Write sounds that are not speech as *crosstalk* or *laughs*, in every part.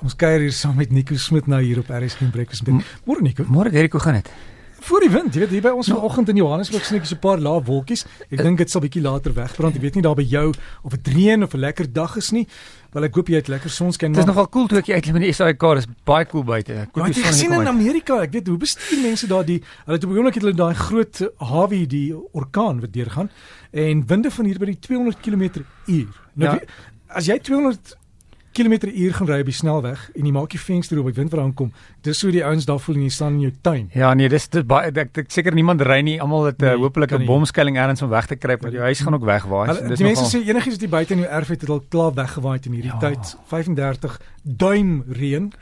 Ons kuier hier saam met Nico Smit nou hier op RSG Breakfast Bed. Môre Nico. Môre Derek, hoe gaan dit? Voor die wind, jy weet hier by ons vanoggend in Johannesburg sien ek so 'n paar lae wolkies. Ek dink dit sal bietjie later wegbrand. Ek weet nie daar by jou of dit reën of 'n lekker dag is nie. Wel ek hoop jy het lekker sonskyn. Dit is nogal koel cool toe ek uitloop in die SAK, dis baie koel cool buite. Ek het gesien in Amerika, ek weet hoe bestuur mense daar die hulle het op 'n oomblik het hulle daai groot Harvey die orkaan wat deurgaan en winde van hier by die 200 km/h. Nou ja. as jy 200 uur gaan ry op die snelweg en jy maak die venster oop, ek weet waar aankom. Dis hoe die ouens daar voel en jy staan in jou tuin. Ja, nee, dis dit baie ek, ek seker niemand ry nie. Almal het uh, nee, hopelik 'n bomskuiling ergens om weg te kruip want jou huis gaan ook wegwaai. So, dis die mense sê enigiets wat jy buite in jou erf het, het al klaar weggewaai in hierdie ja. tyd. 35 duim reën.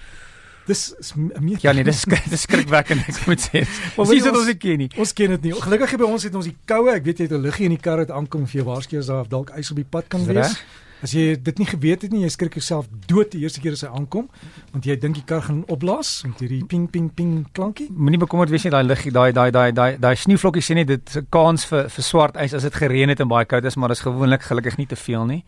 Dis meer Ja nee, dis *laughs* dis skrikwekkend ek moet sê. Sien dit ons ken nie. Ons ken dit nie. Gelukkig by ons het ons die koue. Ek weet jy het 'n liggie in die kar wat aankom vir jou waarsku as daar dalk ys op die pad kan wees. As jy dit nie geweet het nie, jy skrik jouself dood die eerste keer as hy aankom, want jy dink die kar gaan opblaas met hierdie ping ping ping klankie. Moenie bekommerd wees nie, daai liggie, daai daai daai daai daai sneeuvlokkies sien nie, dit 'n kans vir vir swart ys as dit gereën het en baie koud is, maar dit is gewoonlik gelukkig nie te veel nie.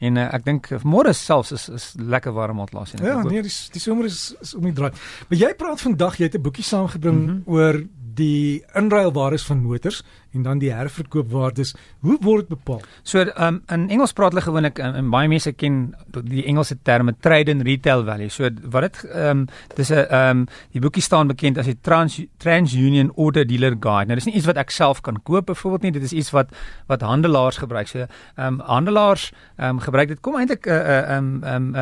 En uh, ek dink môre selfs is is lekker warm op laas en Ja, nee, die die somer is is om die draai. Maar jy praat vandag, jy het 'n boekie saamgebring mm -hmm. oor die inruilwaardes van motors en dan die herverkoopwaardes. Hoe word dit bepaal? So um, in Engels praat hulle gewoonlik um, en baie mense ken die Engelse terme trade and retail value. So wat dit ehm um, dis 'n ehm um, die boekie staan bekend as die Trans TransUnion Order Dealer Guide. Nou dis nie iets wat ek self kan koop byvoorbeeld nie. Dit is iets wat wat handelaars gebruik. So ehm um, handelaars ehm um, gebruik dit kom eintlik 'n uh, uh, ehm ehm 'n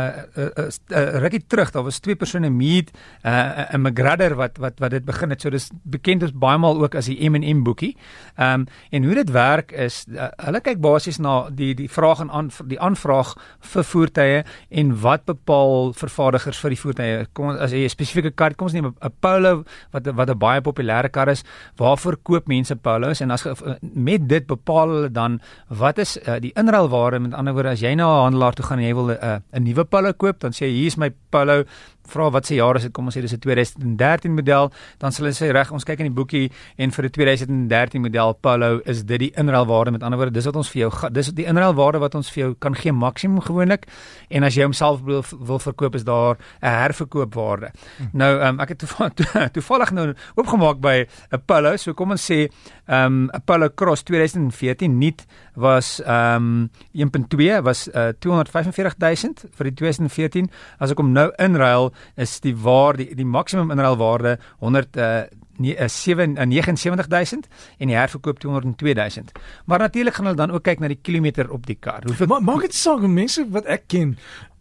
uh, rukkie terug. Daar was twee persone meet 'n uh, 'n McGrader wat wat wat dit begin het. So dis bekend as baie maal ook as die M&M boekie. Ehm um, en hoe dit werk is uh, hulle kyk basies na die die vraag en aan die aanvraag vir voertuie en wat bepaal vervaardigers vir die voertuie. Kom as jy 'n spesifieke kar kom ons neem 'n Polo wat wat 'n baie populêre kar is, waarvoor koop mense Polos en as met dit bepaal hulle dan wat is uh, die inruilwaarde met ander woorde as jy na 'n handelaar toe gaan en jy wil 'n uh, 'n nuwe Polo koop, dan sê jy hier is my Polo vra wat se jaar is dit? Kom ons sê dis 'n 2013 model. Dan sal hulle sê reg ons kyk in die boekie en vir 'n 2013 model Polo is dit die inruilwaarde. Met ander woorde dis wat ons vir jou dis die inruilwaarde wat ons vir jou kan gee maksimum gewoonlik. En as jy homself wil, wil verkoop is daar 'n herverkoopwaarde. Hm. nou um, ek het toevallig, *laughs* toevallig nou oopgemaak by 'n Polo so kom ons sê um, 'n Polo Cross 2014 nuut was um, 1.2 was uh, 245000 vir die 2014 as ek hom nou inruil is die waar die die maksimum inruilwaarde 100 uh, 79000 en die herverkoop 202000. Maar natuurlik gaan hulle dan ook kyk na die kilometer op die kar. Hoeveel Ma maak dit saak mense wat ek ken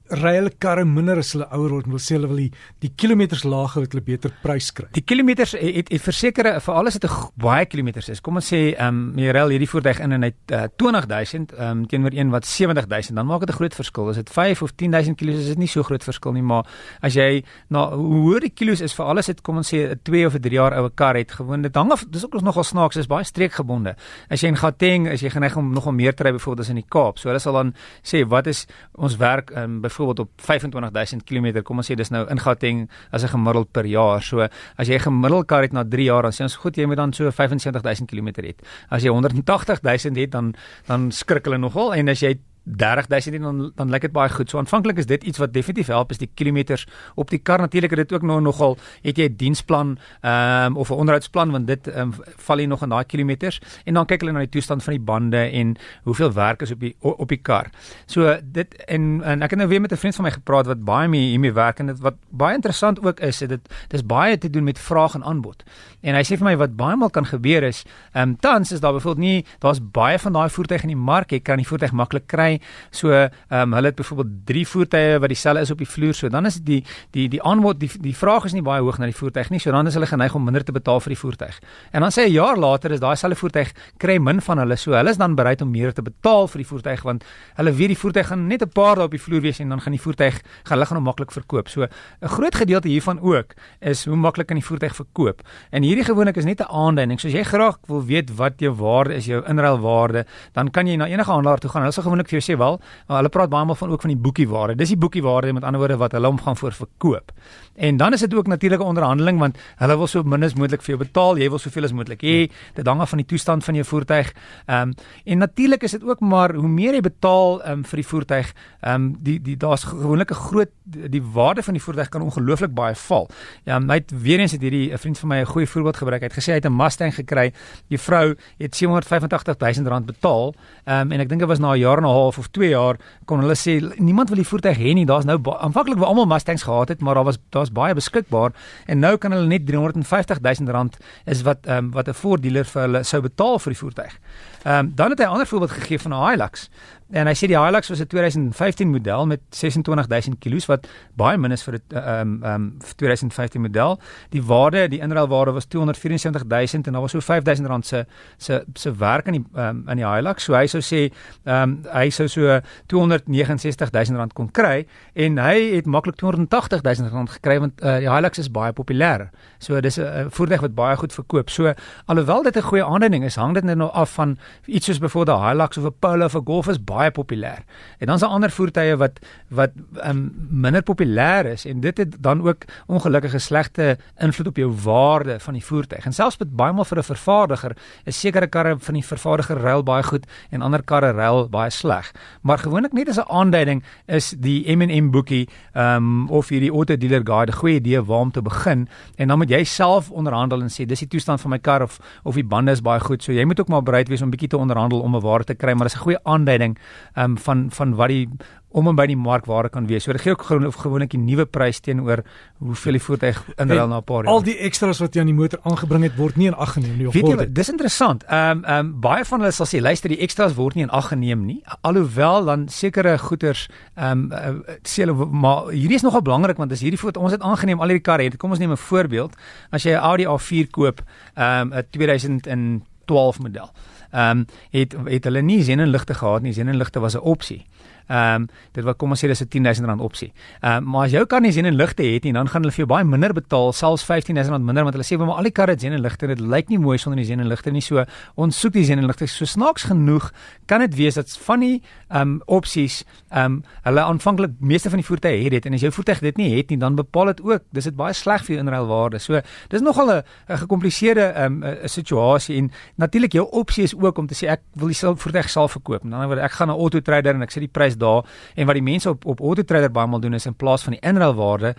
ry hulle karre minder as hulle ouer word, wil sê hulle wil die, die kilometers hou dat hulle beter prys kry. Die kilometers het, het, het versekerde vir alles het 'n baie kilometers is. Kom ons sê ehm um, jy ry hierdie voertuig in en hy uh, 20000 ehm um, teenoor een wat 70000, dan maak dit 'n groot verskil. As dit 5 of 10000 km is, is dit nie so groot verskil nie, maar as jy na hoe hoër die kilos is vir alles het kom ons sê 'n 2 of 'n 3 jaar oue kar het gewoon dit hang af dis ook nogal snaaks is baie streekgebonde. As jy in Gauteng as jy geneig om nogal meer te ry byvoorbeeld as in die Kaap. So hulle sal dan sê wat is ons werk ehm um, byvoorbeeld op 25000 km, kom ons sê dis nou in Gauteng as 'n gemiddeld per jaar. So as jy 'n gemiddeld kar het na 3 jaar, dan sê ons goed jy moet dan so 75000 km hê. As jy 180000 het, dan dan skrik hulle nogal en as jy 30000 dan dan lyk dit baie goed. So aanvanklik is dit iets wat definitief help is die kilometers op die kar natuurlik het dit ook nou nogal het jy 'n diensplan ehm um, of 'n onderhoudsplan want dit ehm um, val jy nog in daai kilometers en dan kyk hulle na die toestand van die bande en hoeveel werk is op die op die kar. So dit en en ek het nou weer met 'n vriend van my gepraat wat baie mee hiermee werk en dit wat baie interessant ook is dit dis baie te doen met vraag en aanbod. En hy sê vir my wat baie maal kan gebeur is ehm um, tans is daar byvoorbeeld nie daar's baie van daai voertuie in die mark jy kan die voertuig maklik kry So ehm um, hulle het byvoorbeeld 3 voertuie wat dieselfde is op die vloer. So dan is die die die aanbod die die vraag is nie baie hoog na die voertuig nie. So dan is hulle geneig om minder te betaal vir die voertuig. En dan sê 'n jaar later is daai selfde voertuig kry min van hulle. So hulle is dan bereid om meer te betaal vir die voertuig want hulle weet die voertuig gaan net 'n paar dae op die vloer wees en dan gaan die voertuig gaan hulle gaan hom maklik verkoop. So 'n groot gedeelte hiervan ook is hoe maklik kan die voertuig verkoop. En hierdie gewoonlik is net 'n aanduiding. So as jy graag wil weet wat jou waarde is, jou inruilwaarde, dan kan jy na enige handelaar toe gaan. Hulle sal gewoonlik vir jou sê wel, hulle praat baie maal van ook van die boekiewaarde. Dis die boekiewaarde met ander woorde wat hulle omgaan voor verkoop. En dan is dit ook natuurlike onderhandeling want hulle wil so min as moontlik vir jou betaal, jy wil soveel as moontlik hê. Dit hang af van die toestand van jou voertuig. Ehm um, en natuurlik is dit ook maar hoe meer jy betaal ehm um, vir die voertuig, ehm um, die die daar's gewoonlik 'n groot die waarde van die voertuig kan ongelooflik baie val. Ja, my het weer eens het hierdie 'n vriend van my 'n goeie voorbeeld gebruik. Hy het gesê hy het 'n Mustang gekry. Die vrou het 785 000 rand betaal. Ehm um, en ek dink dit was na 'n jaar en 'n half of 2 jaar kon hulle sê niemand wil die voertuig hê nie. Daar's nou aanvanklik wou almal Mustangs gehad het, maar daar was daar's baie beskikbaar en nou kan hulle net 350 000 rand is wat ehm um, wat 'n voordealer vir hulle sou betaal vir die voertuig. Ehm um, dan het hy 'n ander voorbeeld gegee van 'n Hilux. En hy sê die Hilux was 'n 2015 model met 26000 kg wat baie min is vir 'n ehm ehm 2015 model. Die waarde, die inruilwaarde was 274000 en daar was so 5000 rand se se se werk aan die um, aan die Hilux. So hy sou sê ehm um, hy sou so 269000 rand kon kry en hy het maklik 280000 rand gekry want uh, die Hilux is baie populêr. So dis 'n uh, voertuig wat baie goed verkoop. So alhoewel dit 'n goeie aanduiding is, hang dit nou af van iets soos byvoorbeeld 'n Hilux of 'n Polo of 'n Golf is baie populêr. En dan is daar ander voertuie wat wat um, minder populêr is en dit het dan ook ongelukkige slegte invloed op jou waarde van die voertuig. En selfs met baie maal vir 'n vervaardiger, is sekere karre van die vervaardiger ruil baie goed en ander karre ruil baie sleg. Maar gewoonlik net as 'n aanduiding is die M&M boekie um, of hierdie auto dealer guide 'n goeie idee waar om te begin en dan moet jy self onderhandel en sê dis die toestand van my kar of of die bande is baie goed. So jy moet ook maar bereid wees om bietjie te onderhandel om 'n waarde te kry, maar dis 'n goeie aanduiding um, van van wat die om en by die markwaarde kan wees. So dit gee ook gewoon, gewoonlik 'n nuwe prys teenoor hoeveel die voertuig inruil na 'n paar jaar. Al die extras wat jy aan die motor aangebring het word nie in ag geneem nie of Weet word dis interessant. Ehm um, ehm um, baie van hulle sal sê luister die extras word nie in ag geneem nie. Alhoewel dan sekere goederes ehm um, uh, sê hulle maar hierdie is nogal belangrik want as hierdie voet ons het aangeneem al hierdie karre het. Kom ons neem 'n voorbeeld. As jy 'n Audi A4 koop, ehm um, 'n 2012 model ehm um, het het hulle nie seenligte gehad nie. Seenligte was 'n opsie. Ehm um, dit wat kom ons sê dis 'n 10000 rand opsie. Ehm um, maar as jou kar nie sien en ligte het nie, dan gaan hulle vir jou baie minder betaal, selfs 15000 rand minder want hulle sê maar al die karre het sien en ligte en dit lyk nie mooi sonder die sien en ligte nie. So ons soek die sien en ligte. So snaaks genoeg kan dit wees dat van die ehm um, opsies ehm um, hulle aanvanklik meeste van die voertuie het dit en as jou voertuig dit nie het nie, dan bepaal dit ook dis dit baie sleg vir jou inruilwaarde. So dis nogal 'n gekompliseerde ehm um, situasie en natuurlik jou opsie is ook om te sê ek wil die voertuig self verkoop. Dan word ek gaan na Auto Trader en ek sê die prys daar. En wat die mense op op Auto Trader baie maal doen is in plaas van die inruilwaarde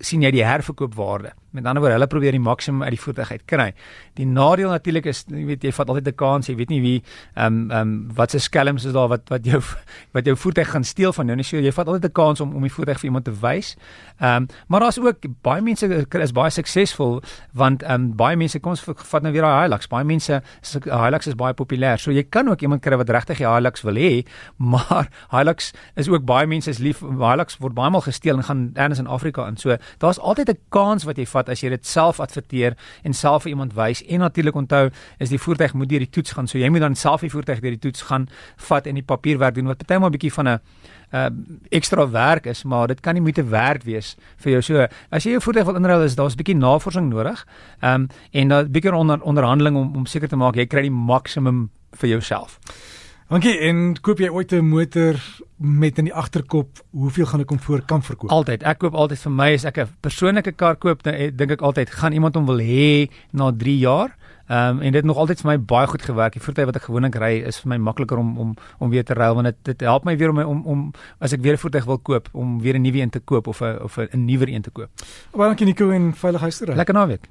sien jy die herverkoopwaarde. Met ander woorde, hulle probeer die maksimum uit die voertuig kry. Die nadeel natuurlik is jy weet jy vat altyd 'n kans, jy weet nie wie ehm um, ehm um, wat se skelms is daar wat wat jou wat jou voertuig gaan steel van jou. Nee, so jy vat altyd 'n kans om om die voertuig vir iemand te wys. Ehm um, maar daar's ook baie mense is baie suksesvol want ehm um, baie mense kom ons vat nou weer daai Hilux. Baie mense Hilux is baie populêr. So jy kan ook iemand kry wat regtig die Hilux wil hê, *laughs* maar Hilux is ook baie mense is lief. Hilux word baie maal gesteel en gaan ergens in Afrika in. So daar's altyd 'n kans wat jy vat as jy dit self adverteer en self vir iemand wys. En natuurlik onthou, is die voertuig moet deur die toets gaan. So jy moet dan self die voertuig deur die toets gaan vat en die papierwerk doen wat partymal 'n bietjie van 'n uh ekstra werk is, maar dit kan nie moeite werd wees vir jou. So as jy jou voertuig wil inruil, is daar's 'n bietjie navorsing nodig. Um en 'n bietjie onder onderhandeling om om seker te maak jy kry die maksimum vir jouself. Dankie. En koop jy ooit 'n motor met in die agterkop hoeveel gaan ek hom voor kan verkoop? Altyd. Ek koop altyd vir my as ek 'n persoonlike kar koop, dan eh, dink ek altyd gaan iemand hom wil hê na 3 jaar. Ehm um, en dit het nog altyd vir my baie goed gewerk. Die voertuig wat ek gewoonlik ry is vir my makliker om om om weer te ruil want dit dit help my weer om my, om om as ek weer 'n voertuig wil koop om weer 'n nuwe een te koop of 'n of 'n nuwer een te koop. Baie dankie Nico en veiligheid ry. Lekker naweek.